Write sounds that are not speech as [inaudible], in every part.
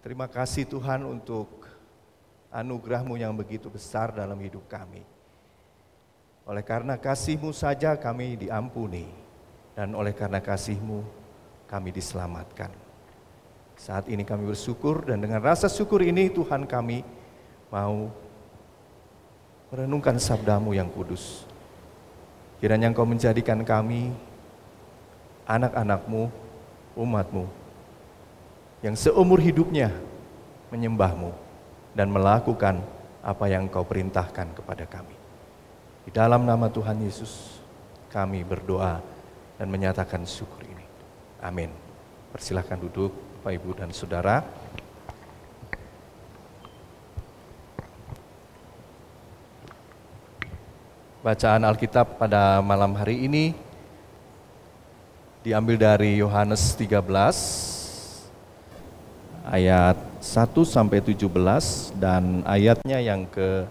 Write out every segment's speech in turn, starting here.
Terima kasih Tuhan untuk anugerahmu yang begitu besar dalam hidup kami. Oleh karena kasihmu saja kami diampuni dan oleh karena kasihmu kami diselamatkan. Saat ini kami bersyukur dan dengan rasa syukur ini Tuhan kami mau merenungkan sabdamu yang kudus. Kiranya engkau menjadikan kami anak-anakmu, umatmu yang seumur hidupnya menyembahmu dan melakukan apa yang engkau perintahkan kepada kami. Di dalam nama Tuhan Yesus kami berdoa dan menyatakan syukur ini. Amin. Persilahkan duduk Bapak Ibu dan Saudara. Bacaan Alkitab pada malam hari ini diambil dari Yohanes 13 ayat 1 sampai 17 dan ayatnya yang ke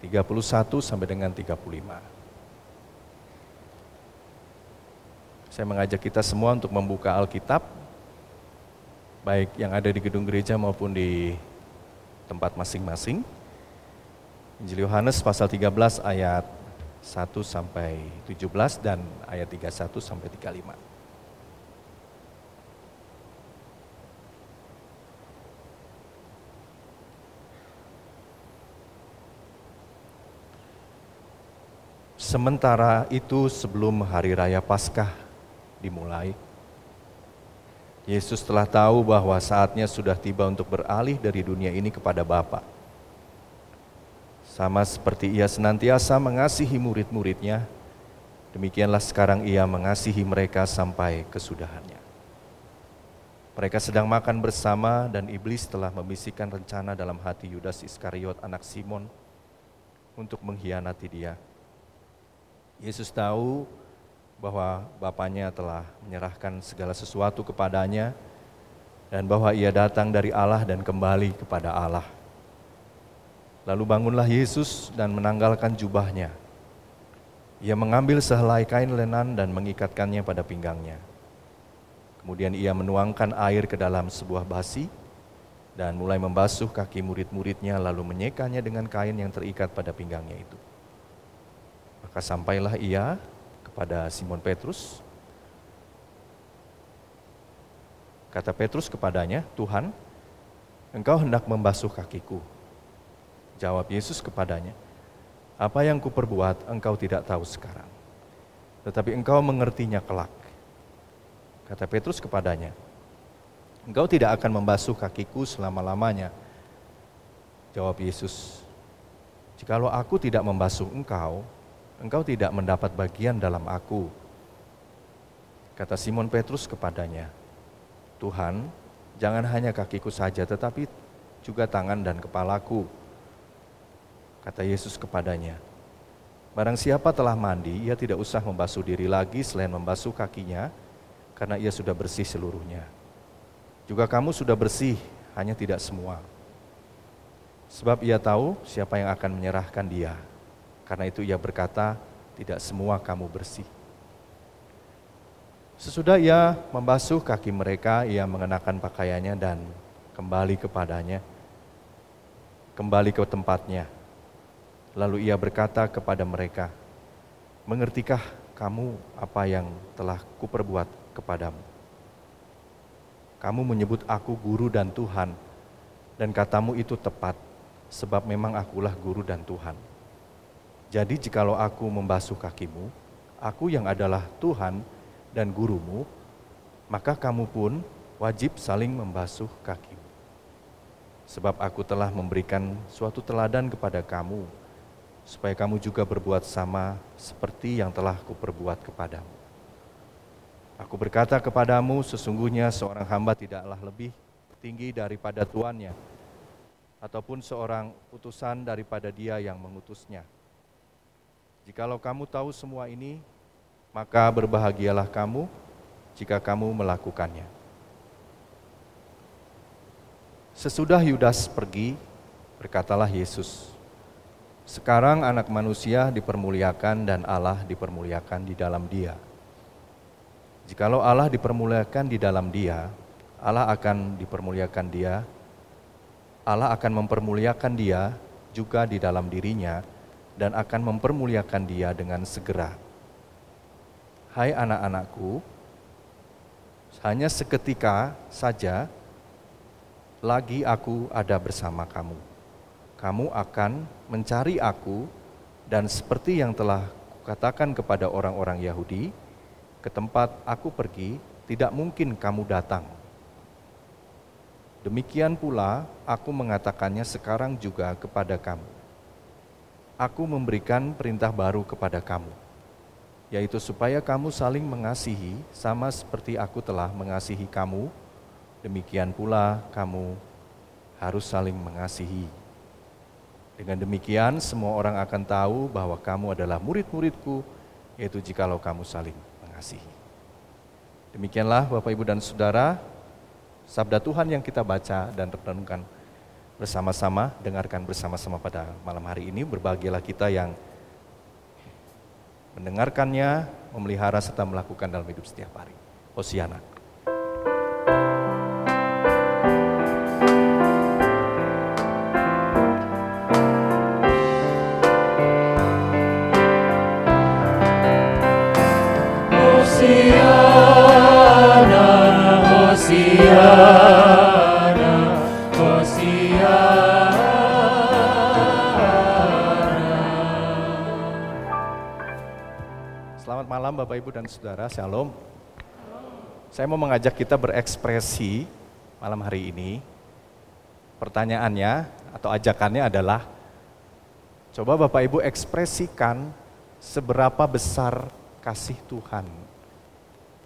31 sampai dengan 35. Saya mengajak kita semua untuk membuka Alkitab baik yang ada di gedung gereja maupun di tempat masing-masing. Injil Yohanes pasal 13 ayat 1 sampai 17 dan ayat 31 sampai 35. Sementara itu sebelum hari raya Paskah dimulai, Yesus telah tahu bahwa saatnya sudah tiba untuk beralih dari dunia ini kepada Bapa. Sama seperti ia senantiasa mengasihi murid-muridnya, demikianlah sekarang ia mengasihi mereka sampai kesudahannya. Mereka sedang makan bersama dan iblis telah membisikkan rencana dalam hati Yudas Iskariot anak Simon untuk mengkhianati dia. Yesus tahu bahwa Bapaknya telah menyerahkan segala sesuatu kepadanya dan bahwa ia datang dari Allah dan kembali kepada Allah. Lalu bangunlah Yesus dan menanggalkan jubahnya. Ia mengambil sehelai kain lenan dan mengikatkannya pada pinggangnya. Kemudian ia menuangkan air ke dalam sebuah basi dan mulai membasuh kaki murid-muridnya lalu menyekanya dengan kain yang terikat pada pinggangnya itu. Maka sampailah ia kepada Simon Petrus. Kata Petrus kepadanya, Tuhan, engkau hendak membasuh kakiku. Jawab Yesus kepadanya, apa yang kuperbuat engkau tidak tahu sekarang, tetapi engkau mengertinya kelak. Kata Petrus kepadanya, engkau tidak akan membasuh kakiku selama-lamanya. Jawab Yesus, jikalau aku tidak membasuh engkau, engkau tidak mendapat bagian dalam aku. Kata Simon Petrus kepadanya, Tuhan, jangan hanya kakiku saja, tetapi juga tangan dan kepalaku. Kata Yesus kepadanya, Barang siapa telah mandi, ia tidak usah membasuh diri lagi selain membasuh kakinya, karena ia sudah bersih seluruhnya. Juga kamu sudah bersih, hanya tidak semua. Sebab ia tahu siapa yang akan menyerahkan dia. Karena itu ia berkata, tidak semua kamu bersih. Sesudah ia membasuh kaki mereka, ia mengenakan pakaiannya dan kembali kepadanya, kembali ke tempatnya. Lalu ia berkata kepada mereka, Mengertikah kamu apa yang telah kuperbuat kepadamu? Kamu menyebut aku guru dan Tuhan, dan katamu itu tepat, sebab memang akulah guru dan Tuhan. Jadi jikalau aku membasuh kakimu, aku yang adalah Tuhan dan gurumu, maka kamu pun wajib saling membasuh kakimu. Sebab aku telah memberikan suatu teladan kepada kamu, supaya kamu juga berbuat sama seperti yang telah kuperbuat kepadamu. Aku berkata kepadamu, sesungguhnya seorang hamba tidaklah lebih tinggi daripada tuannya, ataupun seorang utusan daripada dia yang mengutusnya. Jikalau kamu tahu semua ini, maka berbahagialah kamu jika kamu melakukannya. Sesudah Yudas pergi, berkatalah Yesus, "Sekarang Anak Manusia dipermuliakan dan Allah dipermuliakan di dalam Dia. Jikalau Allah dipermuliakan di dalam Dia, Allah akan dipermuliakan dia, Allah akan mempermuliakan dia juga di dalam dirinya dan akan mempermuliakan dia dengan segera. Hai anak-anakku, hanya seketika saja lagi aku ada bersama kamu. Kamu akan mencari aku dan seperti yang telah kukatakan kepada orang-orang Yahudi, ke tempat aku pergi tidak mungkin kamu datang. Demikian pula aku mengatakannya sekarang juga kepada kamu. Aku memberikan perintah baru kepada kamu, yaitu supaya kamu saling mengasihi sama seperti aku telah mengasihi kamu demikian pula kamu harus saling mengasihi. Dengan demikian semua orang akan tahu bahwa kamu adalah murid-muridku, yaitu jikalau kamu saling mengasihi. Demikianlah Bapak Ibu dan Saudara, sabda Tuhan yang kita baca dan renungkan bersama-sama, dengarkan bersama-sama pada malam hari ini. Berbahagialah kita yang mendengarkannya, memelihara serta melakukan dalam hidup setiap hari. Hosiana. Saudara, Shalom. Saya mau mengajak kita berekspresi malam hari ini. Pertanyaannya atau ajakannya adalah coba Bapak Ibu ekspresikan seberapa besar kasih Tuhan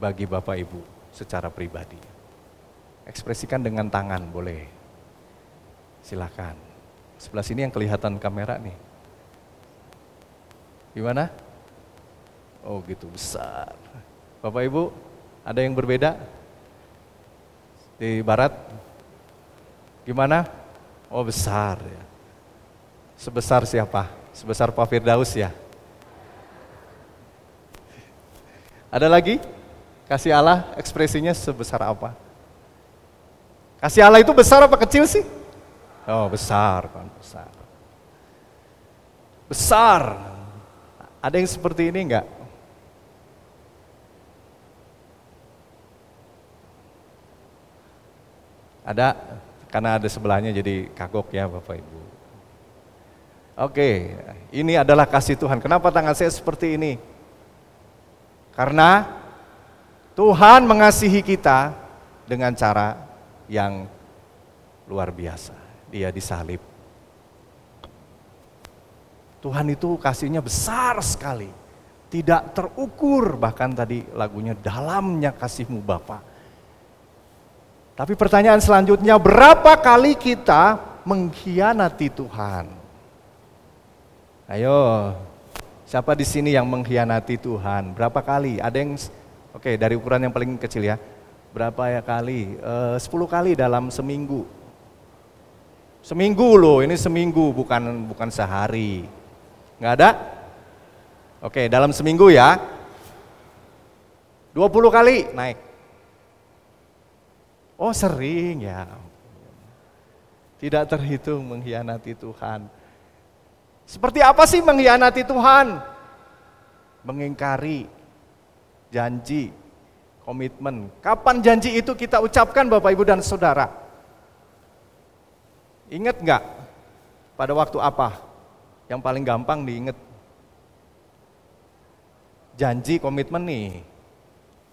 bagi Bapak Ibu secara pribadi. Ekspresikan dengan tangan boleh. Silakan. Sebelah sini yang kelihatan kamera nih. Gimana? Oh gitu besar. Bapak Ibu, ada yang berbeda? Di barat? Gimana? Oh besar ya. Sebesar siapa? Sebesar Pak Firdaus ya? Ada lagi? Kasih Allah ekspresinya sebesar apa? Kasih Allah itu besar apa kecil sih? Oh besar kan, besar. Besar. Ada yang seperti ini enggak? Ada, karena ada sebelahnya jadi kagok ya Bapak Ibu. Oke, ini adalah kasih Tuhan. Kenapa tangan saya seperti ini? Karena Tuhan mengasihi kita dengan cara yang luar biasa. Dia disalib. Tuhan itu kasihnya besar sekali. Tidak terukur, bahkan tadi lagunya dalamnya kasihmu Bapak tapi pertanyaan selanjutnya, berapa kali kita mengkhianati Tuhan? Ayo, siapa di sini yang mengkhianati Tuhan? Berapa kali? Ada yang, oke okay, dari ukuran yang paling kecil ya. Berapa ya kali? Eh, sepuluh kali dalam seminggu. Seminggu loh, ini seminggu bukan bukan sehari. Nggak ada? Oke, okay, dalam seminggu ya. 20 kali naik. Oh sering ya. Tidak terhitung mengkhianati Tuhan. Seperti apa sih mengkhianati Tuhan? Mengingkari janji, komitmen. Kapan janji itu kita ucapkan Bapak Ibu dan Saudara? Ingat nggak? Pada waktu apa? Yang paling gampang diingat. Janji komitmen nih.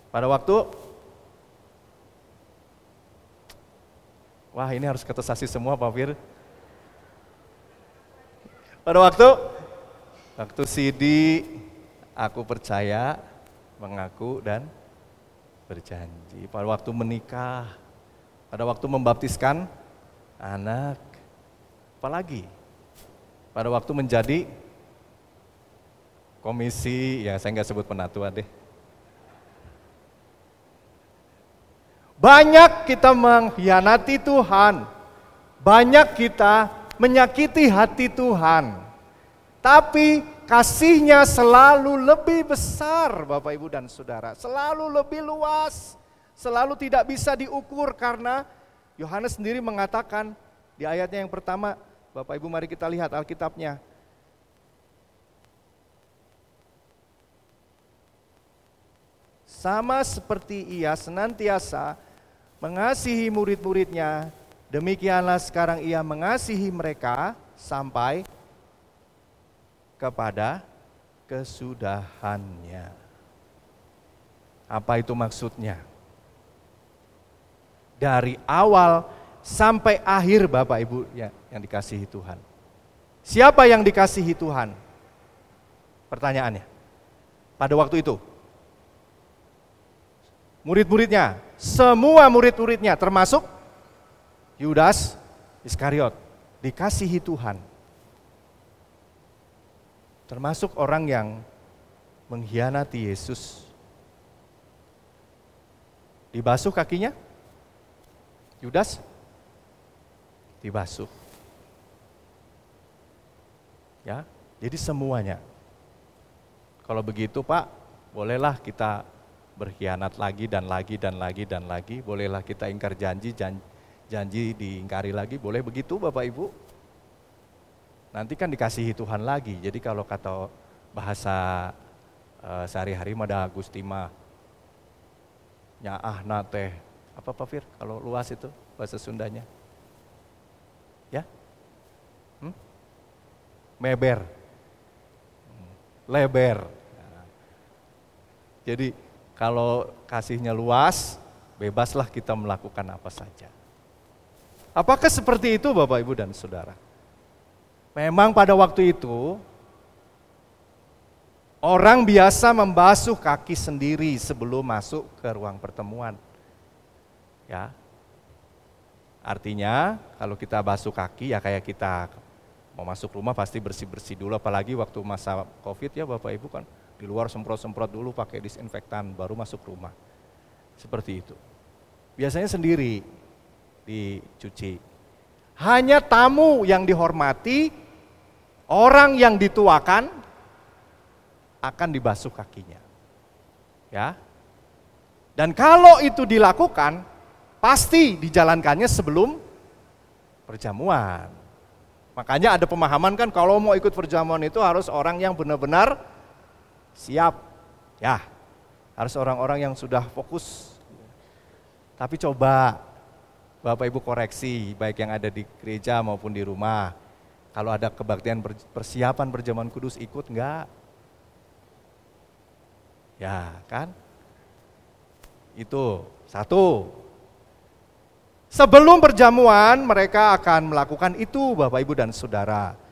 Pada waktu Wah ini harus ketesasi semua Pak Fir. Pada waktu waktu Sidi aku percaya, mengaku dan berjanji. Pada waktu menikah, pada waktu membaptiskan anak, apalagi pada waktu menjadi komisi, ya saya nggak sebut penatua deh, Banyak kita mengkhianati Tuhan. Banyak kita menyakiti hati Tuhan. Tapi kasihnya selalu lebih besar Bapak Ibu dan Saudara. Selalu lebih luas. selalu tidak bisa diukur karena Yohanes sendiri mengatakan di ayatnya yang pertama, Bapak Ibu mari kita lihat Alkitabnya. Sama seperti ia senantiasa mengasihi murid-muridnya, demikianlah sekarang ia mengasihi mereka sampai kepada kesudahannya. Apa itu maksudnya? Dari awal sampai akhir Bapak Ibu ya, yang dikasihi Tuhan. Siapa yang dikasihi Tuhan? Pertanyaannya. Pada waktu itu. Murid-muridnya, semua murid-muridnya termasuk Yudas Iskariot dikasihi Tuhan. Termasuk orang yang mengkhianati Yesus. Dibasuh kakinya? Yudas? Dibasuh. Ya, jadi semuanya. Kalau begitu Pak, bolehlah kita berkhianat lagi dan lagi dan lagi dan lagi. Bolehlah kita ingkar janji, janji, janji diingkari lagi. Boleh begitu Bapak Ibu? nanti kan dikasihi Tuhan lagi. Jadi kalau kata bahasa uh, sehari-hari mada Agustima, nyaah nate, apa Pak Fir kalau luas itu bahasa Sundanya? Ya? Hmm? Meber. Hmm. Leber. Nah. Jadi kalau kasihnya luas, bebaslah kita melakukan apa saja. Apakah seperti itu Bapak Ibu dan Saudara? Memang pada waktu itu orang biasa membasuh kaki sendiri sebelum masuk ke ruang pertemuan. Ya. Artinya kalau kita basuh kaki ya kayak kita mau masuk rumah pasti bersih-bersih dulu apalagi waktu masa Covid ya Bapak Ibu kan di luar semprot-semprot dulu pakai disinfektan baru masuk rumah. Seperti itu. Biasanya sendiri dicuci. Hanya tamu yang dihormati Orang yang dituakan akan dibasuh kakinya. Ya. Dan kalau itu dilakukan, pasti dijalankannya sebelum perjamuan. Makanya ada pemahaman kan kalau mau ikut perjamuan itu harus orang yang benar-benar siap. Ya, harus orang-orang yang sudah fokus. Tapi coba Bapak Ibu koreksi, baik yang ada di gereja maupun di rumah. Kalau ada kebaktian persiapan perjamuan kudus ikut enggak? Ya kan? Itu satu. Sebelum perjamuan mereka akan melakukan itu Bapak Ibu dan Saudara.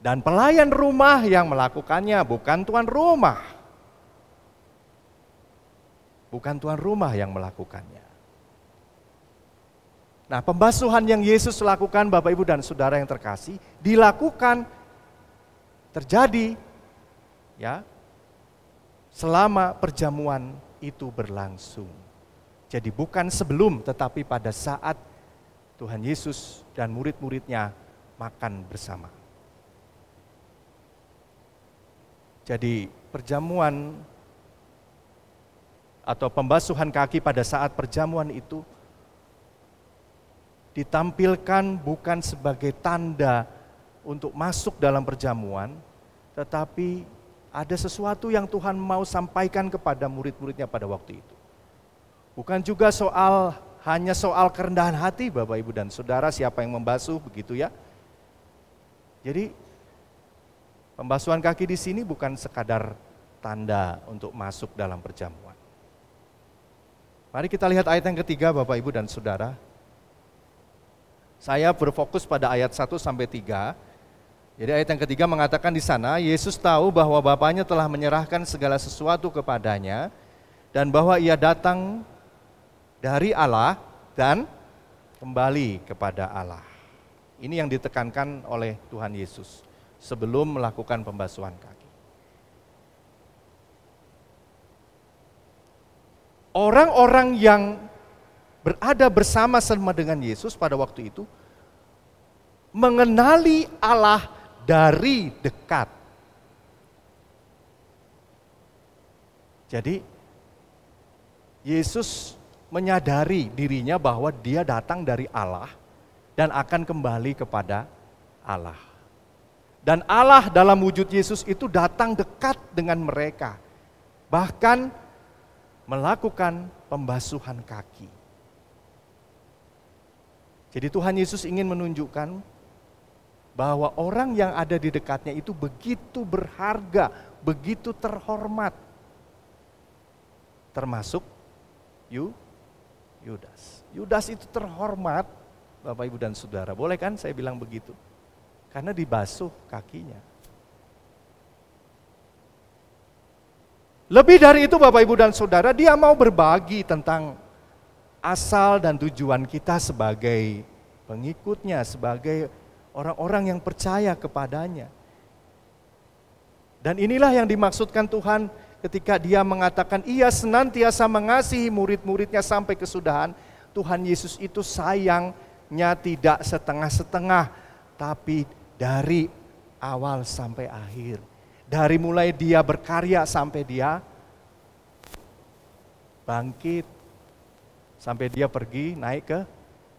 Dan pelayan rumah yang melakukannya bukan tuan rumah. Bukan tuan rumah yang melakukannya. Nah, pembasuhan yang Yesus lakukan Bapak Ibu dan Saudara yang terkasih dilakukan terjadi ya selama perjamuan itu berlangsung. Jadi bukan sebelum tetapi pada saat Tuhan Yesus dan murid-muridnya makan bersama. Jadi perjamuan atau pembasuhan kaki pada saat perjamuan itu ditampilkan bukan sebagai tanda untuk masuk dalam perjamuan, tetapi ada sesuatu yang Tuhan mau sampaikan kepada murid-muridnya pada waktu itu. Bukan juga soal hanya soal kerendahan hati Bapak Ibu dan Saudara siapa yang membasuh begitu ya. Jadi pembasuhan kaki di sini bukan sekadar tanda untuk masuk dalam perjamuan. Mari kita lihat ayat yang ketiga Bapak Ibu dan Saudara. Saya berfokus pada ayat 1 sampai 3. Jadi ayat yang ketiga mengatakan di sana, Yesus tahu bahwa Bapaknya telah menyerahkan segala sesuatu kepadanya dan bahwa ia datang dari Allah dan kembali kepada Allah. Ini yang ditekankan oleh Tuhan Yesus sebelum melakukan pembasuhan kaki. Orang-orang yang berada bersama-sama dengan Yesus pada waktu itu, mengenali Allah dari dekat. Jadi, Yesus menyadari dirinya bahwa dia datang dari Allah dan akan kembali kepada Allah. Dan Allah dalam wujud Yesus itu datang dekat dengan mereka. Bahkan melakukan pembasuhan kaki. Jadi Tuhan Yesus ingin menunjukkan bahwa orang yang ada di dekatnya itu begitu berharga, begitu terhormat. Termasuk Yu, Yudas. Yudas itu terhormat, Bapak Ibu dan Saudara. Boleh kan saya bilang begitu? Karena dibasuh kakinya. Lebih dari itu Bapak Ibu dan Saudara, dia mau berbagi tentang asal dan tujuan kita sebagai pengikutnya, sebagai orang-orang yang percaya kepadanya. Dan inilah yang dimaksudkan Tuhan ketika dia mengatakan ia senantiasa mengasihi murid-muridnya sampai kesudahan. Tuhan Yesus itu sayangnya tidak setengah-setengah, tapi dari awal sampai akhir. Dari mulai dia berkarya sampai dia bangkit. Sampai dia pergi naik ke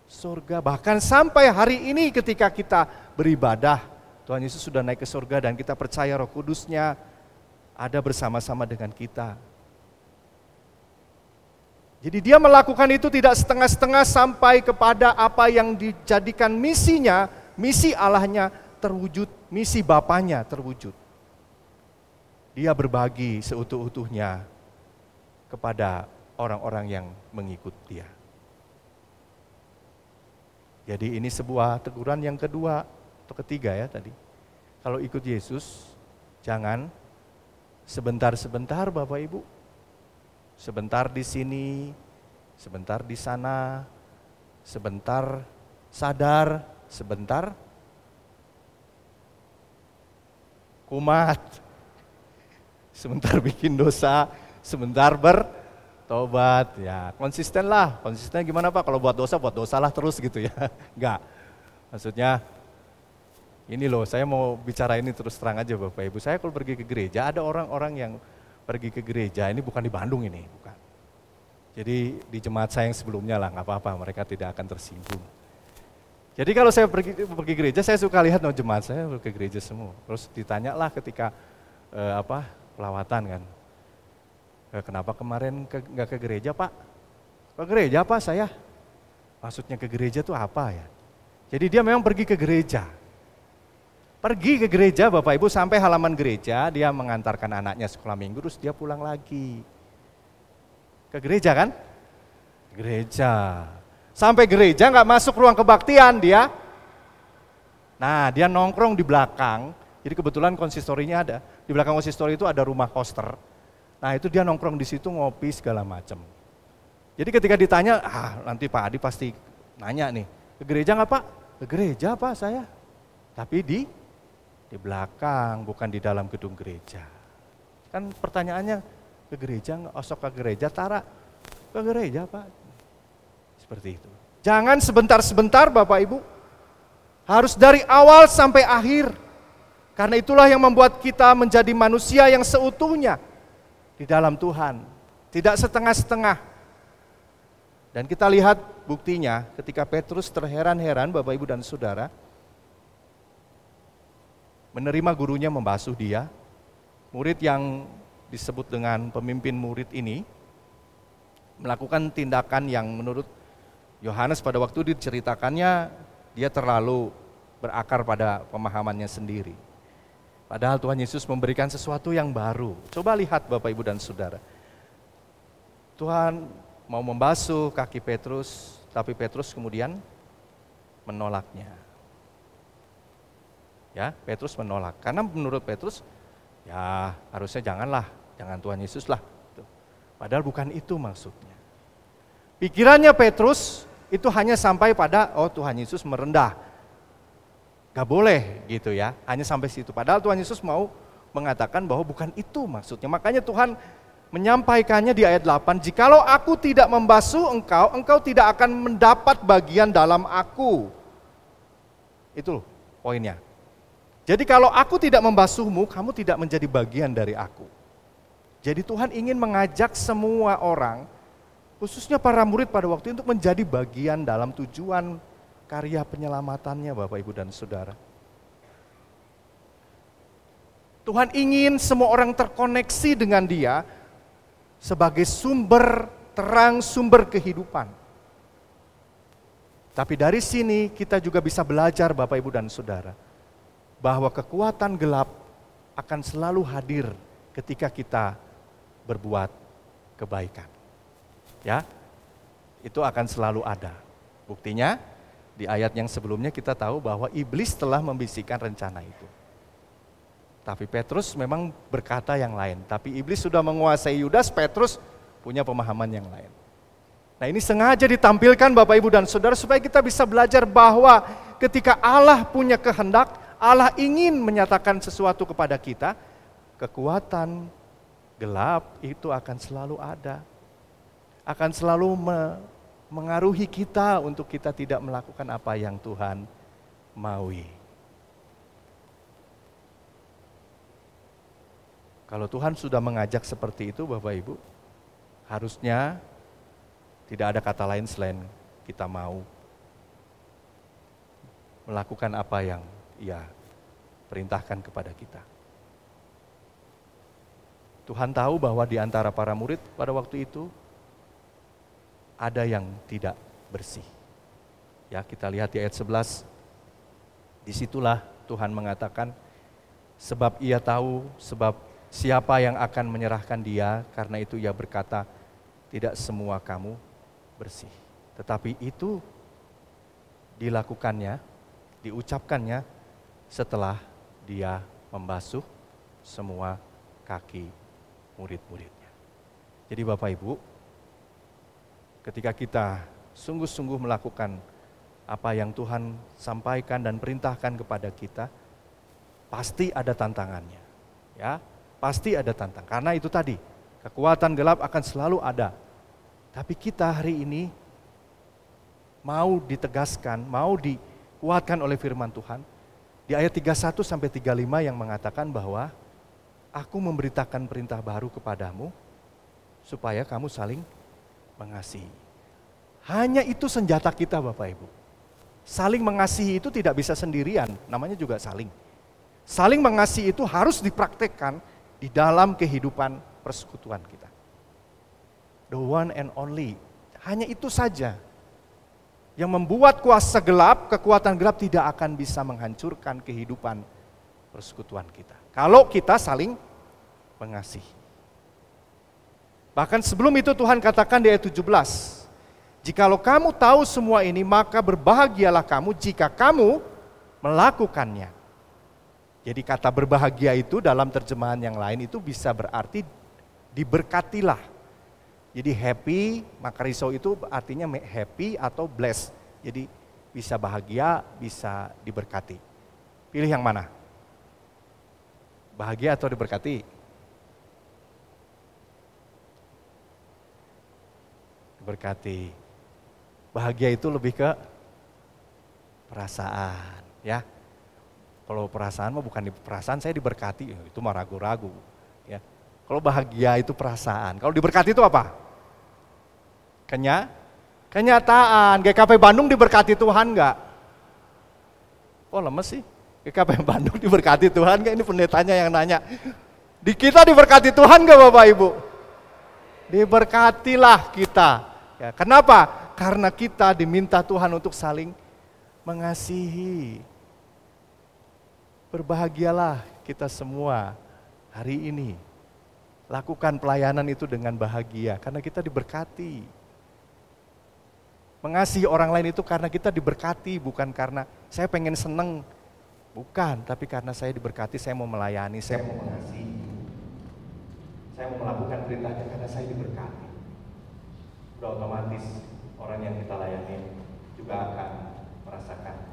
surga. Bahkan sampai hari ini ketika kita beribadah, Tuhan Yesus sudah naik ke surga dan kita percaya roh kudusnya ada bersama-sama dengan kita. Jadi dia melakukan itu tidak setengah-setengah sampai kepada apa yang dijadikan misinya, misi Allahnya terwujud, misi Bapaknya terwujud. Dia berbagi seutuh-utuhnya kepada orang-orang yang mengikut dia. Jadi ini sebuah teguran yang kedua atau ketiga ya tadi. Kalau ikut Yesus, jangan sebentar-sebentar Bapak Ibu. Sebentar di sini, sebentar di sana, sebentar sadar, sebentar kumat, sebentar bikin dosa, sebentar ber tobat ya konsisten lah. Konsisten gimana pak? Kalau buat dosa buat dosa lah terus gitu ya. [laughs] Enggak maksudnya ini loh saya mau bicara ini terus terang aja bapak ibu. Saya kalau pergi ke gereja ada orang-orang yang pergi ke gereja. Ini bukan di Bandung ini bukan. Jadi di jemaat saya yang sebelumnya lah nggak apa-apa. Mereka tidak akan tersinggung jadi kalau saya pergi pergi gereja saya suka lihat no jemaat saya ke gereja semua terus ditanya lah ketika eh, apa pelawatan kan Eh, kenapa kemarin ke, nggak ke gereja pak? Ke gereja apa saya? Maksudnya ke gereja itu apa ya? Jadi dia memang pergi ke gereja. Pergi ke gereja Bapak Ibu sampai halaman gereja, dia mengantarkan anaknya sekolah minggu, terus dia pulang lagi. Ke gereja kan? Gereja. Sampai gereja nggak masuk ruang kebaktian dia. Nah dia nongkrong di belakang, jadi kebetulan konsistorinya ada. Di belakang konsistori itu ada rumah poster Nah itu dia nongkrong di situ ngopi segala macam. Jadi ketika ditanya, ah nanti Pak Adi pasti nanya nih, ke gereja nggak Pak? Ke gereja Pak saya. Tapi di di belakang, bukan di dalam gedung gereja. Kan pertanyaannya, ke gereja nggak? Osok ke gereja, Tara? Ke gereja Pak. Seperti itu. Jangan sebentar-sebentar Bapak Ibu. Harus dari awal sampai akhir. Karena itulah yang membuat kita menjadi manusia yang seutuhnya di dalam Tuhan, tidak setengah-setengah. Dan kita lihat buktinya ketika Petrus terheran-heran Bapak Ibu dan Saudara, menerima gurunya membasuh dia, murid yang disebut dengan pemimpin murid ini, melakukan tindakan yang menurut Yohanes pada waktu diceritakannya, dia terlalu berakar pada pemahamannya sendiri. Padahal Tuhan Yesus memberikan sesuatu yang baru. Coba lihat Bapak Ibu dan Saudara. Tuhan mau membasuh kaki Petrus, tapi Petrus kemudian menolaknya. Ya, Petrus menolak. Karena menurut Petrus, ya harusnya janganlah, jangan Tuhan Yesus lah. Padahal bukan itu maksudnya. Pikirannya Petrus itu hanya sampai pada, oh Tuhan Yesus merendah, Gak boleh gitu ya, hanya sampai situ. Padahal Tuhan Yesus mau mengatakan bahwa bukan itu maksudnya. Makanya Tuhan menyampaikannya di ayat 8, jikalau aku tidak membasuh engkau, engkau tidak akan mendapat bagian dalam aku. Itu loh poinnya. Jadi kalau aku tidak membasuhmu, kamu tidak menjadi bagian dari aku. Jadi Tuhan ingin mengajak semua orang khususnya para murid pada waktu itu menjadi bagian dalam tujuan karya penyelamatannya Bapak Ibu dan Saudara. Tuhan ingin semua orang terkoneksi dengan dia sebagai sumber terang, sumber kehidupan. Tapi dari sini kita juga bisa belajar Bapak Ibu dan Saudara bahwa kekuatan gelap akan selalu hadir ketika kita berbuat kebaikan. Ya. Itu akan selalu ada. Buktinya di ayat yang sebelumnya kita tahu bahwa iblis telah membisikkan rencana itu. Tapi Petrus memang berkata yang lain. Tapi iblis sudah menguasai Yudas, Petrus punya pemahaman yang lain. Nah ini sengaja ditampilkan Bapak Ibu dan Saudara supaya kita bisa belajar bahwa ketika Allah punya kehendak, Allah ingin menyatakan sesuatu kepada kita, kekuatan gelap itu akan selalu ada. Akan selalu me mengaruhi kita untuk kita tidak melakukan apa yang Tuhan maui. Kalau Tuhan sudah mengajak seperti itu Bapak Ibu, harusnya tidak ada kata lain selain kita mau melakukan apa yang ia perintahkan kepada kita. Tuhan tahu bahwa di antara para murid pada waktu itu ada yang tidak bersih. Ya, kita lihat di ayat 11. Di situlah Tuhan mengatakan, sebab ia tahu, sebab siapa yang akan menyerahkan dia, karena itu ia berkata, tidak semua kamu bersih. Tetapi itu dilakukannya, diucapkannya setelah dia membasuh semua kaki murid-muridnya. Jadi Bapak Ibu, ketika kita sungguh-sungguh melakukan apa yang Tuhan sampaikan dan perintahkan kepada kita, pasti ada tantangannya. Ya, pasti ada tantangan. Karena itu tadi, kekuatan gelap akan selalu ada tapi kita hari ini mau ditegaskan, mau dikuatkan oleh firman Tuhan. Di ayat 31 sampai 35 yang mengatakan bahwa aku memberitakan perintah baru kepadamu supaya kamu saling mengasihi. Hanya itu senjata kita Bapak Ibu. Saling mengasihi itu tidak bisa sendirian, namanya juga saling. Saling mengasihi itu harus dipraktekkan di dalam kehidupan persekutuan kita the one and only. Hanya itu saja yang membuat kuasa gelap, kekuatan gelap tidak akan bisa menghancurkan kehidupan persekutuan kita. Kalau kita saling mengasihi. Bahkan sebelum itu Tuhan katakan di ayat 17, Jikalau kamu tahu semua ini, maka berbahagialah kamu jika kamu melakukannya. Jadi kata berbahagia itu dalam terjemahan yang lain itu bisa berarti diberkatilah jadi happy, makariso itu artinya happy atau bless. Jadi bisa bahagia, bisa diberkati. Pilih yang mana? Bahagia atau diberkati? Diberkati. Bahagia itu lebih ke perasaan, ya. Kalau perasaan mah bukan di perasaan saya diberkati, itu mah ragu-ragu, ya. Kalau bahagia itu perasaan. Kalau diberkati itu apa? Kenya, kenyataan. GKP Bandung diberkati Tuhan enggak? Oh lemes sih. GKP [laughs] Bandung diberkati Tuhan enggak? Ini pendetanya yang nanya. Di kita diberkati Tuhan enggak Bapak Ibu? Diberkatilah kita. Ya, kenapa? Karena kita diminta Tuhan untuk saling mengasihi. Berbahagialah kita semua hari ini. Lakukan pelayanan itu dengan bahagia karena kita diberkati. Mengasihi orang lain itu karena kita diberkati, bukan karena saya pengen seneng. Bukan, tapi karena saya diberkati, saya mau melayani, saya mau mengasihi. Saya mau melakukan perintahnya karena saya diberkati. Sudah otomatis orang yang kita layani juga akan merasakan